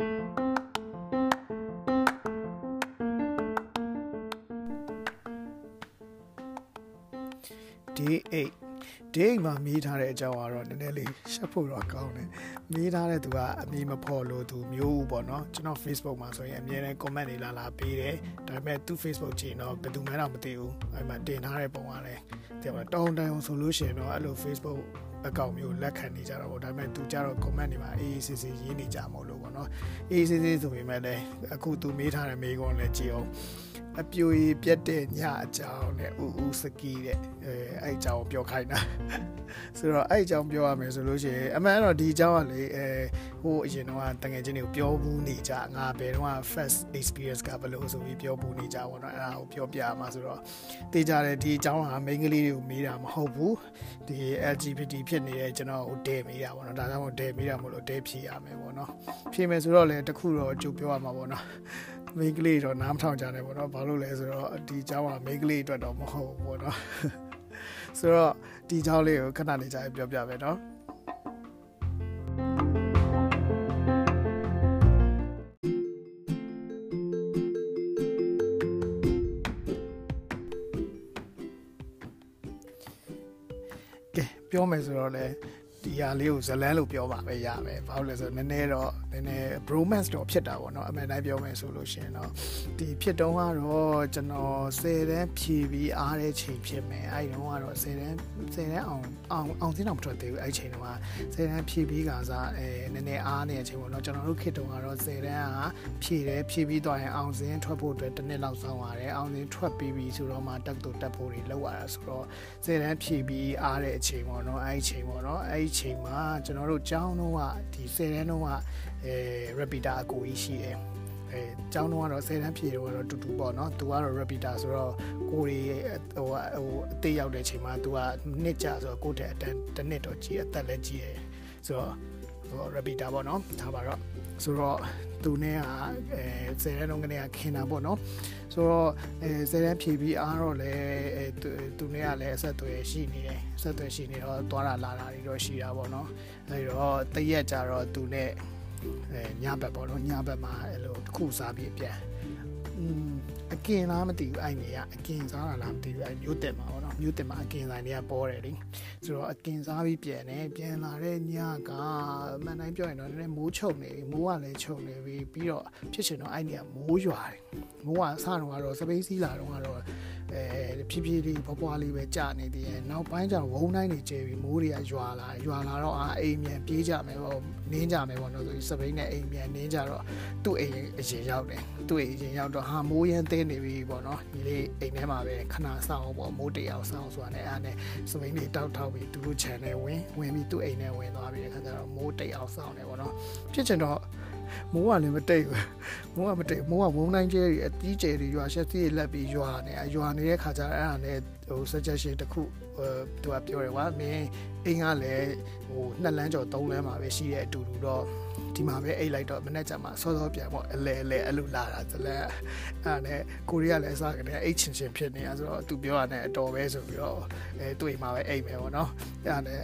day 8 day မှာမေးထားတဲ့အကြောင်းကတော့နည်းနည်းလေးရှက်ဖို့တော့ကောင်းတယ်မေးထားတဲ့သူကအမည်မဖော်လို့သူမျိုးပေါ့နော်ကျွန်တော် Facebook မှာဆိုရင်အမြဲတမ်း comment တွေလာလာပေးတယ်ဒါပေမဲ့သူ Facebook ကြည့်တော့ဘယ်သူမှတော့မသိဘူးအဲ့မှာတင်ထားတဲ့ပုံကလည်း တဲ့ပါတောင်းတန်းဆိုလို့ရှိရင်တော့အဲ့လို Facebook အကောင့်မျိုးလက်ခံနေကြတော့ပေါ့ဒါပေမဲ့သူကြတော့ comment တွေမှာအေးအေးဆေးဆေးရေးနေကြမို့လို့ပေါ့နော်အေးအေးဆေးဆေးဆိုပေမဲ့လည်းအခုသူမေးထားတဲ့မေးခွန်းလည်းကြည့်အောင် အပြိုကြီးပြက်တဲ့ညအကြောင်းနဲ့ဥဥစကီးတဲ့အဲအဲ့အကြောင်းပြောခိုင်းတာဆိုတော့အဲ့အကြောင်းပြောရမယ်ဆိုလို့ရှိရင်အမှန်တော့ဒီအကြောင်းကလေအဲဟိုအရင်တော့တငယ်ချင်းတွေကိုပြောဘူးနေကြငါဘယ်တော့ first experience ကဘယ်လိုဆိုပြီးပြောဘူးနေကြပေါ့နော်အဲ့ဒါကိုပြောပြမှာဆိုတော့သိကြတယ်ဒီအကြောင်းဟာ main ကလေးတွေကိုမေးတာမဟုတ်ဘူးဒီ LGBT ဖြစ်နေတဲ့ကျွန်တော်ကိုဒဲမေးတာပေါ့နော်ဒါကြောင့်မို့ဒဲမေးတာမို့လို့ဒဲဖြေရမယ်ပေါ့နော်ဖြေမယ်ဆိုတော့လေတခုတော့ကြိုပြောရမှာပေါ့နော် မိန်းကလေးတော့နားမထောင်ကြတယ်ပေါ့နော်ဘာလို့လဲဆိုတော့ဒီเจ้าကမိန်းကလေးအတွက်တော့မဟုတ်ဘူးပေါ့နော်ဆိုတော့ဒီเจ้าလေးကိုခဏနေကြပြောပြမယ်နော်ကဲပြောမယ်ဆိုတော့လေ ဒီဟာလေးကိုဇလန်းလို့ပြောပါပဲရမယ်ဘာလို့လဲဆိုတော့နည်းနည်းတော့နည်းနည်း bromance တော့ဖြစ်တာပေါ့နော်အမှန်တိုင်းပြောမယ်ဆိုလို့ရှိရင်တော့ဒီဖြစ်တုံးကတော့ကျွန်တော်10တန်းဖြည့်ပြီးအားတဲ့ချိန်ဖြစ်မယ်အဲ့ဒီတုန်းကတော့10တန်း10တန်းအောင်အောင်အောင်သိတော့မထွက်သေးဘူးအဲ့ချိန်တုန်းက10တန်းဖြည့်ပြီးကစားအဲနည်းနည်းအားနေတဲ့အချိန်ပေါ့နော်ကျွန်တော်တို့ခေတ်တုန်းကတော့10တန်းကဖြည့်တယ်ဖြည့်ပြီးတော့ရင်အောင်စင်းထွက်ဖို့အတွက်တစ်နှစ်လောက်စောင့်ရတယ်အောင်စင်းထွက်ပြီးပြီဆိုတော့မှတက်တူတက်ဖို့တွေလောက်ရတာဆိုတော့10တန်းဖြည့်ပြီးအားတဲ့အချိန်ပေါ့နော်အဲ့ဒီချိန်ပေါ့နော်အဲ့ဒီချိန်မှာကျွန်တော်တို့ကျောင်းတော့ကဒီ10တန်းတော့ကအဲ repeater အကိုကြီးရှိတယ်အဲကျောင်းတော့ကတော့10တန်းဖြည့်တော့တူတူပေါ့နော်သူကတော့ repeater ဆိုတော့ကိုရီဟိုဟိုအသေးရောက်တဲ့ချိန်မှာသူကနှစ်ကြဆိုတော့ကိုတဲ့အတန်းတစ်နှစ်တော့ကြီးအသက်လည်းကြီးတယ်ဆိုတော့ ဟို repeater ပေါ့နော်ဒါပါတော့ဆိုတော့သူနဲ့ကအဲ10တန်းလုံးကနေခင်တာပေါ့နော်ဆိုတော့အဲ10တန်းဖြည့်ပြီးအားတော့လဲအဲသူနဲ့ကလည်းအဆက်အသွယ်ရှိနေတယ်အဆက်အသွယ်ရှိနေတော့သွားတာလာတာတွေတော့ရှိတာပေါ့နော်အဲတော့တရက်ကြတော့သူနဲ့အဲညဘက်ပေါ့နော်ညဘက်မှာအဲ့လိုတစ်ခုစားပြီးပြန်อืมအကင်လားမသိဘူးအဲ့နေရအကင်စားတာလားမသိဘူးအဲ့မျိုးတက်မှာပေါ့နော် မျိုးတက်မှာအကင်ဆိုင်တွေကပေါ်တယ်လေဆိုတော့အကင်စားပြီးပြန်တယ်ပြန်လာတဲ့ညကမှန်တိုင်းပြောရင်တော့နည်းနည်းမိုးချုပ်နေပြီမိုးကလည်းချုပ်နေပြီပြီးတော့ဖြစ်ချင်တော့အဲ့နေရမိုးရွာတယ်မိုးကစတော့ကတော့စပိန်စီးလာတော့ကတော့ အဲဖြည်းဖြည်းလေးဘွားလေးပဲကြာနေသေးတယ်နောက်ပိုင်းကျတော့ဝုန်းတိုင်းတွေကျဲပြီးမိုးတွေကရွာလာရွာလာတော့အာအိမ်မြန်ပြေးကြမယ်ပေါ့နင်းကြမယ်ပေါ့နော်ဆိုစပိန်နဲ့အိမ်မြန်နင်းကြတော့သူ့အိမ်အရင်ရောက်တယ်သူ့အိမ်အရင်ရောက်တော့ဟာမိုးရမ်းသေးနေပြီပေါ့နော်ဒီလေးအိမ်ထဲမှာပဲခဏဆောင်ပေါ့မိုးတရောင်ဆောင်ဆိုတာနဲ့အားနဲ့စပိန်တွေတောက်ထောက်ပြီးသူတို့ channel ဝင်ဝင်ပြီးသူ့အိမ်ထဲဝင်သွားပြီးတဲ့ခါကျတော့မိုးတရောင်ဆောင်တယ်ပေါ့နော်ဖြစ်ချင်တော့ မိုးကလည်းမတိတ်ဘူးမိုးကမတိတ်မိုးကဝုန်းတိုင်းကျဲတွေအတီးကျဲတွေရွာရှက်စီးတွေလက်ပြီးရွာနေရွာနေတဲ့ခါကျတော့အဲ့ဒါနဲ့ဟို suggestion တစ်ခုဟိုသူကပြောတယ်ကွာမင်းအိမ်ကလည်းဟိုနှစ်လမ်းကျော်သုံးလမ်းမှာပဲရှိတဲ့အတူတူတော့ဒီမှာပဲအိတ်လိုက်တော့မနေ့ကမှစောစောပြန်ပေါ့အလဲအလဲအဲ့လိုလာတာဇလက်အဲ့ဒါနဲ့ကိုရီးယားလည်းအစားကနေအိတ်ချင်ချင်ဖြစ်နေတာဆိုတော့သူပြောရတဲ့အတော်ပဲဆိုပြီးတော့အဲတွေ့မှာပဲအိတ်မယ်ပေါ့နော်အဲ့ဒါနဲ့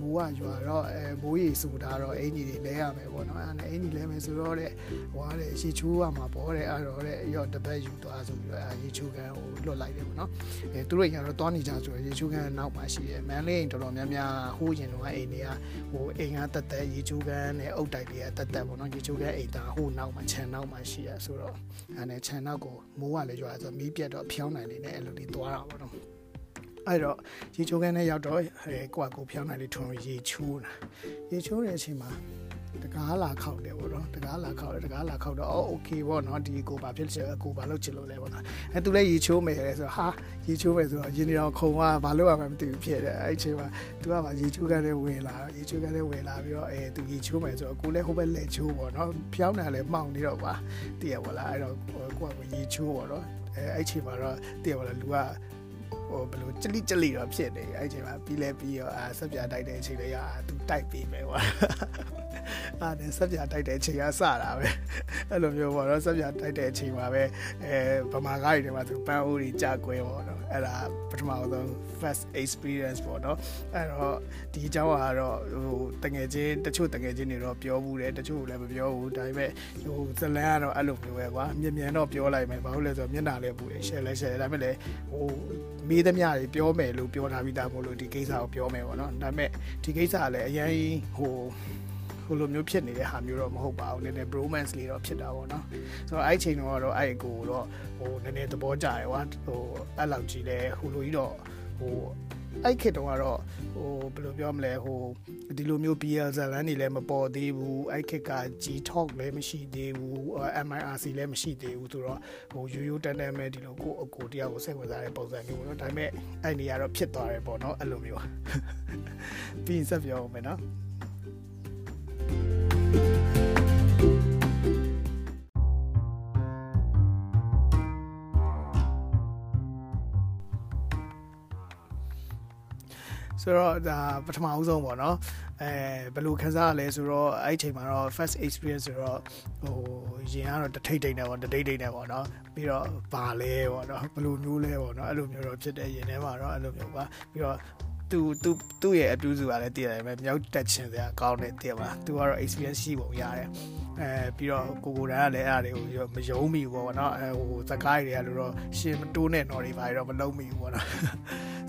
မိုးကရွာတော့အဲမိုးရီစူတာတော့အင်ကြီးတွေလဲရမယ်ပေါ့နော်အဲ့ဒါနဲ့အင်ကြီးလဲမယ်ဆိုတော့တဲ့ဟိုကတဲ့ရေချိုးရမှာပေါ့တဲ့အဲ့တော့တဲ့ရော့တပတ်ယူသွားဆိုပြီးတော့အဲရေချိုးကန်ဟိုလွတ်လိုက်တယ်ပေါ့နော်အဲသူတို့ကတော့တွားနေကြဆိုတော့ရေချိုးကန်နောက်မှာရှိတယ်မန်လေးတော်တော်များများဟိုးရင်တော့အိမ်တွေကဟိုအိမ်ကတက်တက်ရေချိုးကန်နဲ့အုတ်တိုက်တွေကတက်တက်ပေါ့နော်ရေချိုးကန်အိမ်သားဟိုနောက်မှာခြံနောက်မှာရှိရဆိုတော့အဲနဲ့ခြံနောက်ကိုမိုးကလည်းရွာဆိုမီးပြတ်တော့ဖျောင်းနိုင်နေတယ်အဲ့လိုလေးသွားတာပေါ့နော် အဲ့တော့ရေချိုးခန်းထဲရောက်တော့အဲကိုကကိုဖျောင်းနိုင်လေးထွန်ရေချိုးတာရေချိုးတဲ့အချိန်မှာတကားလာခောက်တယ်ပေါ့နော်တကားလာခောက်တယ်တကားလာခောက်တော့အော်โอเคပေါ့နော်ဒီကိုဘာဖြစ်ချင်ကိုဘာလုပ်ချင်လို့လဲပေါ့နော်အဲသူလည်းရေချိုးမယ်လေဆိုတော့ဟာရေချိုးမယ်ဆိုတော့ရင်းနေတော့ခုံကဘာလုပ်ရမှမသိဘူးဖြစ်တယ်အဲ့အချိန်မှာသူကဗာရေချိုးခန်းထဲဝင်လာရေချိုးခန်းထဲဝင်လာပြီးတော့အဲသူရေချိုးမယ်ဆိုတော့ကိုလည်းဟိုဘက်လက်ချိုးပေါ့နော်ဖျောင်းတယ်လည်းမှောင်နေတော့ပါတည်ရပါလားအဲ့တော့ကိုကရေချိုးပေါ့နော်အဲအဲ့ချိန်မှာတော့တည်ရပါလားလူက ဟိုဘယ်လိုကြလိကြလိတော့ဖြစ်နေအဲ့ချိန်မှာပြီးလဲပြီးရောအာဆက်ပြတိုက်တဲ့အချိန်လေးရသူတိုက်ပြီးပဲကွာအာနဲ့ဆက်ပြတိုက်တဲ့အချိန်ကစတာပဲ အဲ့လိုမျိုးပေါ့နော်ဆက်ပြတိုက်တဲ့အချိန်မှာပဲအဲဗမာကားတွေထဲမှာသူပန်းအိုးတွေကြာကွဲပေါ့နော်အဲ့ဒါပထမဆုံး first experience ပေါ့နော်အဲ့တော့ဒီအကြောင်းကတော့ဟိုတငယ်ချင်းတချို့တငယ်ချင်းတွေတော့ပြောဘူးတယ်တချို့လည်းမပြောဘူးဒါပေမဲ့ဟိုဇလန်ကတော့အဲ့လိုမျိုးပဲကွာမြင်မြန်တော့ပြောလိုက်မယ်ဘာလို့လဲဆိုတော့မျက်နှာလည်းပူတယ် share လည်း share ဒါပေမဲ့လည်းဟိုမေးသမျှတွေပြောမယ်လို့ပြောထားပြီးသားမို့လို့ဒီကိစ္စကိုပြောမယ်ပေါ့နော်ဒါပေမဲ့ဒီကိစ္စကလည်းအရင်ဟို ဟိုလိုမျိုးဖြစ်နေတဲ့ဟာမျိုးတော့မဟုတ်ပါဘူးနည်းနည်း bromance လေးတော့ဖြစ်တာပေါ့နော်ဆိုတော့အဲ့ချိန်တော့တော့အဲ့အကိုတော့ဟိုနည်းနည်းသဘောကျတယ်ကွာဟိုအဲ့လောက်ကြီးလဲဟိုလိုကြီးတော့ဟိုအဲ့ခေတ်တုန်းကတော့ဟိုဘယ်လိုပြောမလဲဟိုဒီလိုမျိုး BL ဇာတ်လမ်းတွေလည်းမပေါ်သေးဘူးအဲ့ခေတ်က G Talk လည်းမရှိသေးဘူး MIRC လည်းမရှိသေးဘူးဆိုတော့ဟိုရိုးရိုးတန်းတန်းပဲဒီလိုကိုအကိုတရားကိုစိတ်ဝင်စားတဲ့ပုံစံမျိုးပေါ့နော်ဒါပေမဲ့အဲ့နေရာတော့ဖြစ်သွားတယ်ပေါ့နော်အဲ့လိုမျိုးပြီးဆက်ပြောအောင်မယ်နော် ဆိုတော့ဒါပထမအဆုံးပေါ့နော်အဲဘယ်လိုခံစားရလဲဆိုတော့အဲ့ဒီအချိန်မှာတော့ first experience ဆိုတော့ဟိုရင်ကတော့တထိတ်ထိတ်နေပေါ့တတိတ်တိတ်နေပေါ့နော်ပြီးတော့ဘာလဲပေါ့နော်ဘယ်လိုမျိုးလဲပေါ့နော်အဲ့လိုမျိုးတော့ဖြစ်တဲ့ရင်ထဲမှာတော့အဲ့လိုမျိုးပါပြီးတော့ သူသူသူ့ရဲ့အတူစုကလည်းတည်ရတယ်ပဲမြောက်တက်ချင်စရာကောင်းတယ်တည်ပါသူကတော့ experience ရှိပုံရတယ်အဲပြီးတော့ကိုကိုတန်းကလည်းအဲ့ဒါတွေကိုမယုံမိဘူးပေါ့နော်အဲဟိုစကားတွေကလို့တော့ရှင်မတိုးနဲ့တော့တွေပါတော့မလုံးမိဘူးပေါ့နော်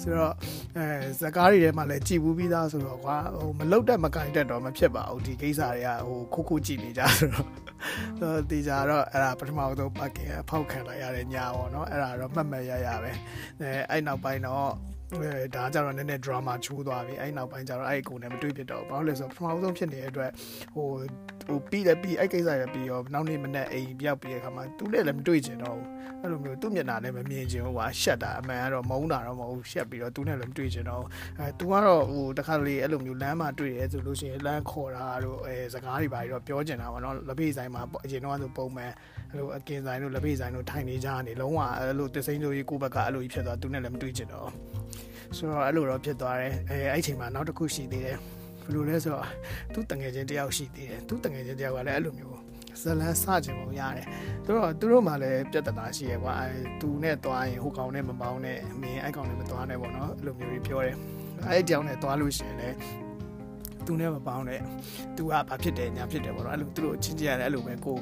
ဆိုတော့အဲစကားတွေထဲမှာလည်းကြည်ဘူးပြီးသားဆိုတော့ကွာဟိုမလုတ်တက်မကင်တက်တော့မဖြစ်ပါဘူးဒီကိစ္စတွေကဟိုခုခုကြည့်နေကြဆိုတော့တော့တေချာတော့အဲ့ဒါပထမဆုံးပတ်ကင်ဖောက်ခံလိုက်ရတဲ့ညာပေါ့နော်အဲ့ဒါတော့မှတ်မှတ်ရရပဲအဲအဲ့နောက်ပိုင်းတော့အဲ ဒါကြတော့နည်းနည်း drama ချိုးသွားပြီအဲ့နောက်ပိုင်းကျတော့အဲ့အကိုနဲ့မတွေ့ဖြစ်တော့ဘာလို့လဲဆိုတော့ပထမဆုံးဖြစ်နေတဲ့အတွက်ဟိုဟိုပြီးလည်းပြီးအဲ့ကိစ္စရပြီးရောနောက်နေ့မနေ့အိမ်ပြောက်ပြီးတဲ့ခါမှာသူလည်းလည်းမတွေ့ချင်တော့ဘူးအဲ့လိုမျိုးသူ့မျက်နှာလည်းမမြင်ချင်ဘူးကွာရှက်တာအမှန်ကတော့မုန်းတာတော့မဟုတ်ရှက်ပြီးတော့သူနဲ့လည်းမတွေ့ချင်တော့အဲသူကတော့ဟိုတခါလေအဲ့လိုမျိုးလမ်းမှာတွေ့ရဲဆိုလို့ရှိရင်လမ်းခေါ်တာတို့အဲစကားတွေပါပြီးတော့ပြောချင်တာပေါ့နော်လက်ဖေးဆိုင်မှာအရင်တော့ဆိုပုံမှန်အဲ့လိုအကင်ဆိုင်တို့လက်ဖေးဆိုင်တို့ထိုင်နေကြနေလုံးဝအဲ့လိုတစိမ့်တို့ကြီးကိုဘက်ကအဲ့လိုကြီးဖြစ်သွားသူနဲ့လည်းမတွေ့ချင်တော့ ဆိုတော့အဲ့လိုတော့ဖြစ်သွားတယ်အဲအဲ့ချိန်မှာနောက်တစ်ခုရှိသေးတယ်ဘယ်လိုလဲဆိုတော့သူတငယ်ချင်းတယောက်ရှိသေးတယ်သူတငယ်ချင်းတယောက်ကလည်းအဲ့လိုမျိုးဇလန်းစကြင်ပုံရတယ်သူတို့သူတို့မှလည်းပြဿနာရှိရကွာအဲသူနဲ့တွားရင်ဟိုကောင်နဲ့မပေါင်းနဲ့အမင်းအဲ့ကောင်နဲ့မတွားနဲ့ပေါ့နော်အဲ့လိုမျိုးကြီးပြောတယ်အဲ့ဒီကြောင့်နဲ့တွားလို့ရှိရင်လည်း သူနဲ့မပေါင်းနဲ့သူကဘာဖြစ်တယ်ညာဖြစ်တယ်ပေါ့နော်အဲ့လိုသူတို့ချင်းချင်းရတယ်အဲ့လိုပဲကို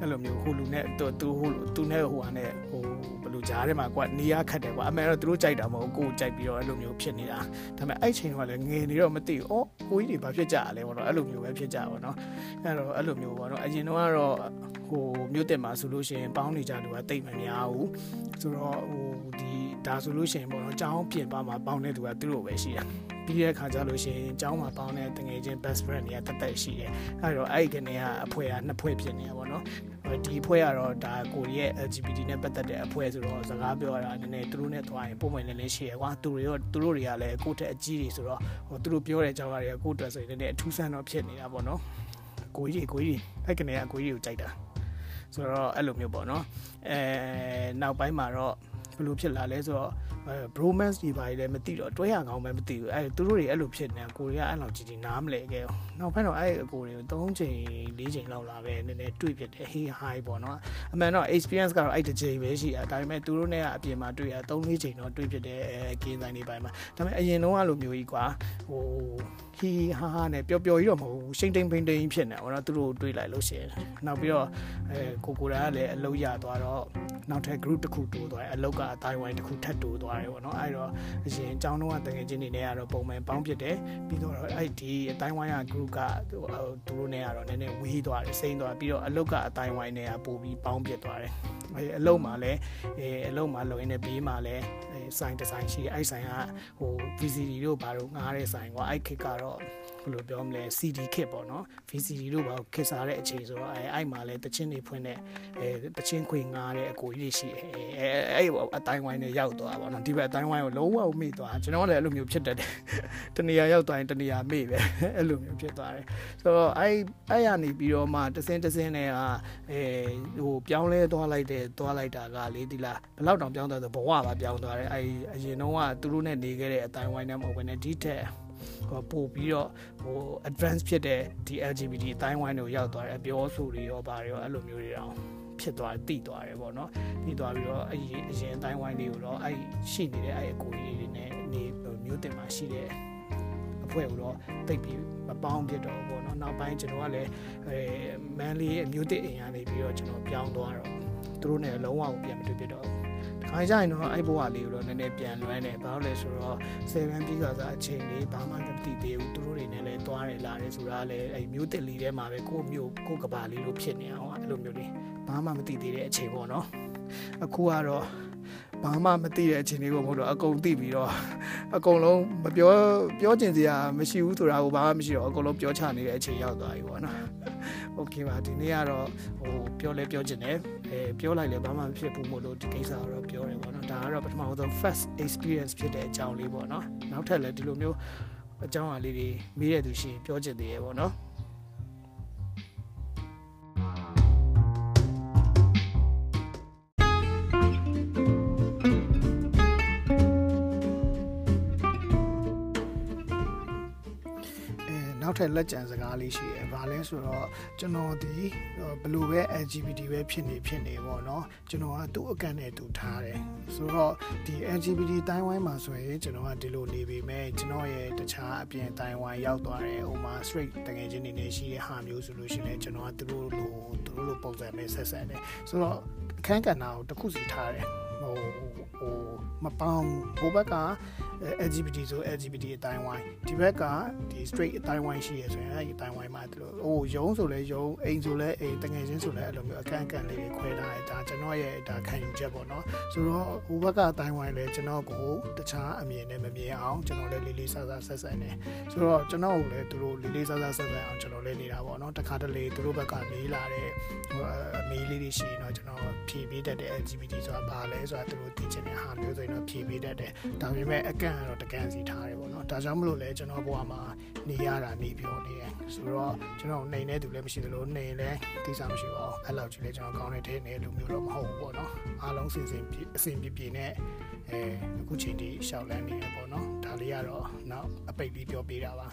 အဲ့လိုမျိုးဟိုလူနဲ့သူသူဟိုသူနဲ့ဟိုဟာနဲ့ဟိုဘယ်လိုကြားထဲမှာကွာနေရခတ်တယ်ကွာအမှန်တော့သူတို့ကြိုက်တာမဟုတ်ကိုကြိုက်ပြီးတော့အဲ့လိုမျိုးဖြစ်နေတာဒါပေမဲ့အဲ့ချိန်ကလည်းငယ်နေတော့မသိဘူးအော်ကိုကြီးတွေဘာဖြစ်ကြရလဲပေါ့နော်အဲ့လိုမျိုးပဲဖြစ်ကြပါတော့အဲ့တော့အဲ့လိုမျိုးပေါ့နော်အရင်တော့ကတော့ဟိုမြို့တက်မှာဆိုလို့ရှိရင်ပေါင်းနေကြလူကတိတ်မများဘူးဆိုတော့ဟိုဒီဒါဆိုလို့ရှိရင်ပေါ့နော်ចောင်းပြင်ပါမှာပေါင်းတဲ့သူကသူတို့ပဲရှိတာ ပြီးတဲ့ခါကျလို့ရှိရင်ចောင်းမှာပေါင်းတဲ့တငယ်ချင်း best friend တွေကတက်တက်ရှိတယ်အဲ့တော့အဲ့ဒီကနေကအဖွဲကနှစ်ဖွဲဖြစ်နေတာပေါ့နော်ဒီအဖွဲ့ကတော့ဒါကိုရဲ့ LGBT နဲ့ပတ်သက်တဲ့အဖွဲ့ဆိုတော့စကားပြောရတာနည်းနည်းသူတို့နဲ့တွားရင်ပုံမှန်လည်းလည်းရှိရကွာသူတွေရောသူတို့တွေကလည်းကိုယ့်ထက်အကြီးတွေဆိုတော့ဟိုသူတို့ပြောတဲ့အကြောင်းအရာတွေကကိုယ့်အတွက်ဆိုရင်လည်းအထူးဆန်းတော့ဖြစ်နေတာပေါ့နော်ကိုကြီးကိုကြီးအဲ့ကနေကကိုကြီးကိုကြိုက်တာဆိုတော့အဲ့လိုမျိုးပေါ့နော်အဲနောက်ပိုင်းမှာတော့ဘယ်လိုဖြစ်လာလဲဆိုတော့အဲ bromance တွေပါလည်းမသိတော့တွဲရကောင်းမှမသိဘူးအဲသူတို့တွေအဲ့လိုဖြစ်နေကိုရီးယားအဲ့လောက်ကြီးကြီးနားမလဲခဲ့နောက်ပိုင်းတော့အဲ့အကိုတွေကို၃ချိန်၄ချိန်လောက်လာပဲနည်းနည်းတွေ့ဖြစ်တယ် hey hi ပေါ့နော်အမှန်တော့ experience ကတော့အဲ့တစ်ချိန်ပဲရှိတာဒါပေမဲ့သူတို့နဲ့ကအပြင်မှာတွေ့ရ၃၄ချိန်တော့တွေ့ဖြစ်တယ်အဲကင်းဆိုင်တွေပိုင်းမှာဒါပေမဲ့အရင်တော့အဲ့လိုမျိုးကြီးကွာဟိုဟီဟာဟာနဲ့ပျော်ပျော်ကြီးတော့မဟုတ်ဘူးရှိန်တိန်ပိန်တိန်ဖြစ်နေပေါ့နော်သူတို့တွေးလိုက်လို့ရှိရင်နောက်ပြီးတော့အဲကိုကိုရာကလည်းအလုပ်ရသွားတော့ နောက်ထပ် group တစ်ခုတိုးသွားတယ်အလုပ်ကအတိုင်းဝိုင်းတစ်ခုထပ်တိုးသွားတယ်ပေါ့နော်အဲ့တော့အရင်အကြောင်းတော့တကယ်ချင်းနေနဲ့ကတော့ပုံမှန်ပေါင်းဖြစ်တယ်ပြီးတော့အဲ့ဒီအတိုင်းဝိုင်းက group ကသူတို့နဲ့ကတော့နည်းနည်းဝေးသွားတယ်စိမ့်သွားပြီးတော့အလုပ်ကအတိုင်းဝိုင်းနဲ့ကပို့ပြီးပေါင်းဖြစ်သွားတယ်အဲအလုပ်မှာလည်းအဲအလုပ်မှာလုံရင်းနဲ့ဘေးမှာလည်းဆိုင်ဒီဇိုင်းရှိတယ်အဲ့ဆိုင်ကဟို VCD တို့ဘာလို့ငားတဲ့ဆိုင်ကွာအဲ့ခက်ကတော့ဘယ်လိုပြောမလဲ CD ခစ်ပေါ့နော် VCD တို့ဘာခစ်စားတဲ့အချိန်ဆိုတော့အဲအဲ့မှာလည်းတချင်းတွေဖွင့်တဲ့အဲတချင်းခွေငားတဲ့အကိုကြီးရှိတယ်အဲအဲ့အတိုင်းဝိုင်းနဲ့ရောက်သွားပါတော့ဒီဘက်အတိုင်းဝိုင်းကိုလုံးဝမေ့သွားကျွန်တော်လည်းအဲ့လိုမျိုးဖြစ်တတ်တယ်တနေရာရောက်သွားရင်တနေရာမေ့ပဲအဲ့လိုမျိုးဖြစ်သွားတယ်ဆိုတော့အဲ့အဲ့ရနေပြီးတော့မှတစင်းတစင်းနဲ့ကအဲဟိုပြောင်းလဲသွားလိုက်တဲ့တဲ့သွားလိုက်တာကလေဒီလားဘလောက်တောင်ပြောင်းသွားဆိုဘဝပါပြောင်းသွားတယ်အဲအရင်တော့ကသူတို့နဲ့နေခဲ့တဲ့အတိုင်းဝိုင်းနဲ့မဟုတ်ဘဲနဲ့ဒီထက်ဟိုပို့ပြီးတော့ဟို advance ဖြစ်တဲ့ဒီ LGBT အတိုင်းဝိုင်းကိုရောက်သွားတယ်အပြောဆိုတွေရောဘာတွေရောအဲ့လိုမျိုးတွေတောင်ဖြစ်သွားတယ်တိသွားတယ်ပေါ့နော်တိသွားပြီးတော့အရင်အရင်အတိုင်းဝိုင်းတွေကိုတော့အဲ့ရှိနေတဲ့အဲ့အကိုကြီးတွေနဲ့နေမျိုးတင်မှာရှိတဲ့ အဖွဲ့ကိုတော့တိတ်ပြီးမပေါင်းဖြစ်တော့ဘောနော်နောက်ပိုင်းကျွန်တော်ကလည်းအဲမန်လေးအမျိုးသစ်အိမ်ကနေပြီးတော့ကျွန်တော်ပြောင်းသွားတော့သူတို့နဲ့လုံးဝပြန်မတွေ့ဖြစ်တော့ခါကြရင်တော့အဲ့ဘဝလေးကိုတော့နည်းနည်းပြန်လွှမ်းတယ်ဘာလို့လဲဆိုတော့7ပြီးကစားအချိန်လေးဘာမှမတိသေးဘူးသူတို့တွေနဲ့လည်းတွားရလာတယ်ဆိုတာလည်းအဲ့မျိုးတက်လီထဲမှာပဲကိုမျိုးကိုကဘာလေးလိုဖြစ်နေအောင်အဲ့လိုမျိုးလေးဘာမှမတိသေးတဲ့အချိန်ပေါ့နော်အခုကတော့ ဘာမှမသိတဲ့အခြေအနေကိုမဟုတ်တော့အကုန်သိပြီးတော့အကုန်လုံးမပြောပြောကျင်စရာမရှိဘူးဆိုတာကိုဘာမှမရှိတော့အကုန်လုံးပြောချနေတဲ့အချိန်ရောက်သွားပြီပေါ့နော်။ Okay ပါဒီနေ့ကတော့ဟိုပြောလဲပြောကျင်တယ်အဲပြောလိုက်လဲဘာမှမဖြစ်ဘူးမို့လို့ဒီကိစ္စကတော့ပြောတယ်ပေါ့နော်။ဒါကတော့ပထမဆုံး first experience ဖြစ်တဲ့အကြောင်းလေးပေါ့နော်။နောက်ထပ်လည်းဒီလိုမျိုးအကြောင်းအရာလေးတွေမေးရတူရှိရင်ပြောကျင်သေးရပေါ့နော်။ နောက်ထပ်လက်ကျန်စကားလေးရှိတယ်။ဘာလဲဆိုတော့ကျွန်တော်ဒီဘလို့ပဲ LGBT ပဲဖြစ်နေဖြစ်နေပေါ့နော်။ကျွန်တော်ကသူ့အကန့်နဲ့သူထားတယ်။ဆိုတော့ဒီ LGBT တိုင်းဝိုင်းမှာဆိုရင်ကျွန်တော်ကဒီလိုနေပေမဲ့ကျွန်တော်ရဲ့တခြားအပြင်တိုင်းဝိုင်းရောက်သွားတယ်။ဟိုမှာ straight တကယ်ချင်းနေနေရှိတဲ့ဟာမျိုးဆိုလို့ရှိရင်ကျွန်တော်ကသူတို့လိုသူတို့လိုပုံစံနဲ့ဆက်ဆက်တယ်။ဆိုတော့အခန်းကဏ္ဍကိုတစ်ခုစီထားတယ်။ဟိုဟိုမပေါင်းဟိုဘက်က LGBT ဆို LGBT အတိုင်းဝိုင်းဒီဘက်ကဒီ straight အတိုင်းဝိုင်းရှိရဆိုရင်အဲဒီအတိုင်းဝိုင်းမှာဒီလိုဟိုယုံဆိုလဲယုံအိမ်ဆိုလဲအိမ်တငယ်ချင်းဆိုလဲအဲ့လိုမျိုးအကန့်အကန့်လေးတွေခွဲထားတယ်ဒါကျွန်တော်ရဲ့ဒါခံယူချက်ပေါ့နော်ဆိုတော့ဟိုဘက်ကအတိုင်းဝိုင်းလဲကျွန်တော်ကိုတခြားအမြင်နဲ့မမြင်အောင်ကျွန်တော်လည်းလေးလေးဆဆဆက်ဆက်နေဆိုတော့ကျွန်တော်ကိုလည်းသူတို့လေးလေးဆဆဆက်ဆက်အောင်ကျွန်တော်လည်းနေတာပေါ့နော်တခါတလေသူတို့ဘက်ကမေးလာတဲ့ဟိုအမေးလေးတွေရှိရင်တော့ကျွန်တော်ဖြေပေးတတ်တဲ့ LGBT ဆိုတာဘာလဲဆိုတာသူတို့သိချင်တဲ့ဟာမျိုးဆိုရင်တော့ဖြေပေးတတ်တယ်ဒါပေမဲ့အကန့်ကတော့တကန့်စီထားတယ်ပေါ့နော်ဒါကြောင့်မလို့လဲကျွန်တော်ဘဝမှာနေရတာနေပြောနေတယ်ဆိုတော့ကျွန်တော်နေနေသူလည်းမရှိသလိုနေလည်းသိစားမရှိပါဘူးအဲ့လောက်ကြီးလဲကျွန်တော်ကောင်းတဲ့တဲ့နေလူမျိုးတော့မဟုတ်ဘူးပေါ့နော်အားလုံးစင်စင်အစင်ပြပြနဲ့အဲအခုချိန်ထိရှောက်လန်းနေရပေါ့နော်ဒါလေးကတော့နောက်အပိတ်လေးပြောပေးတာပါ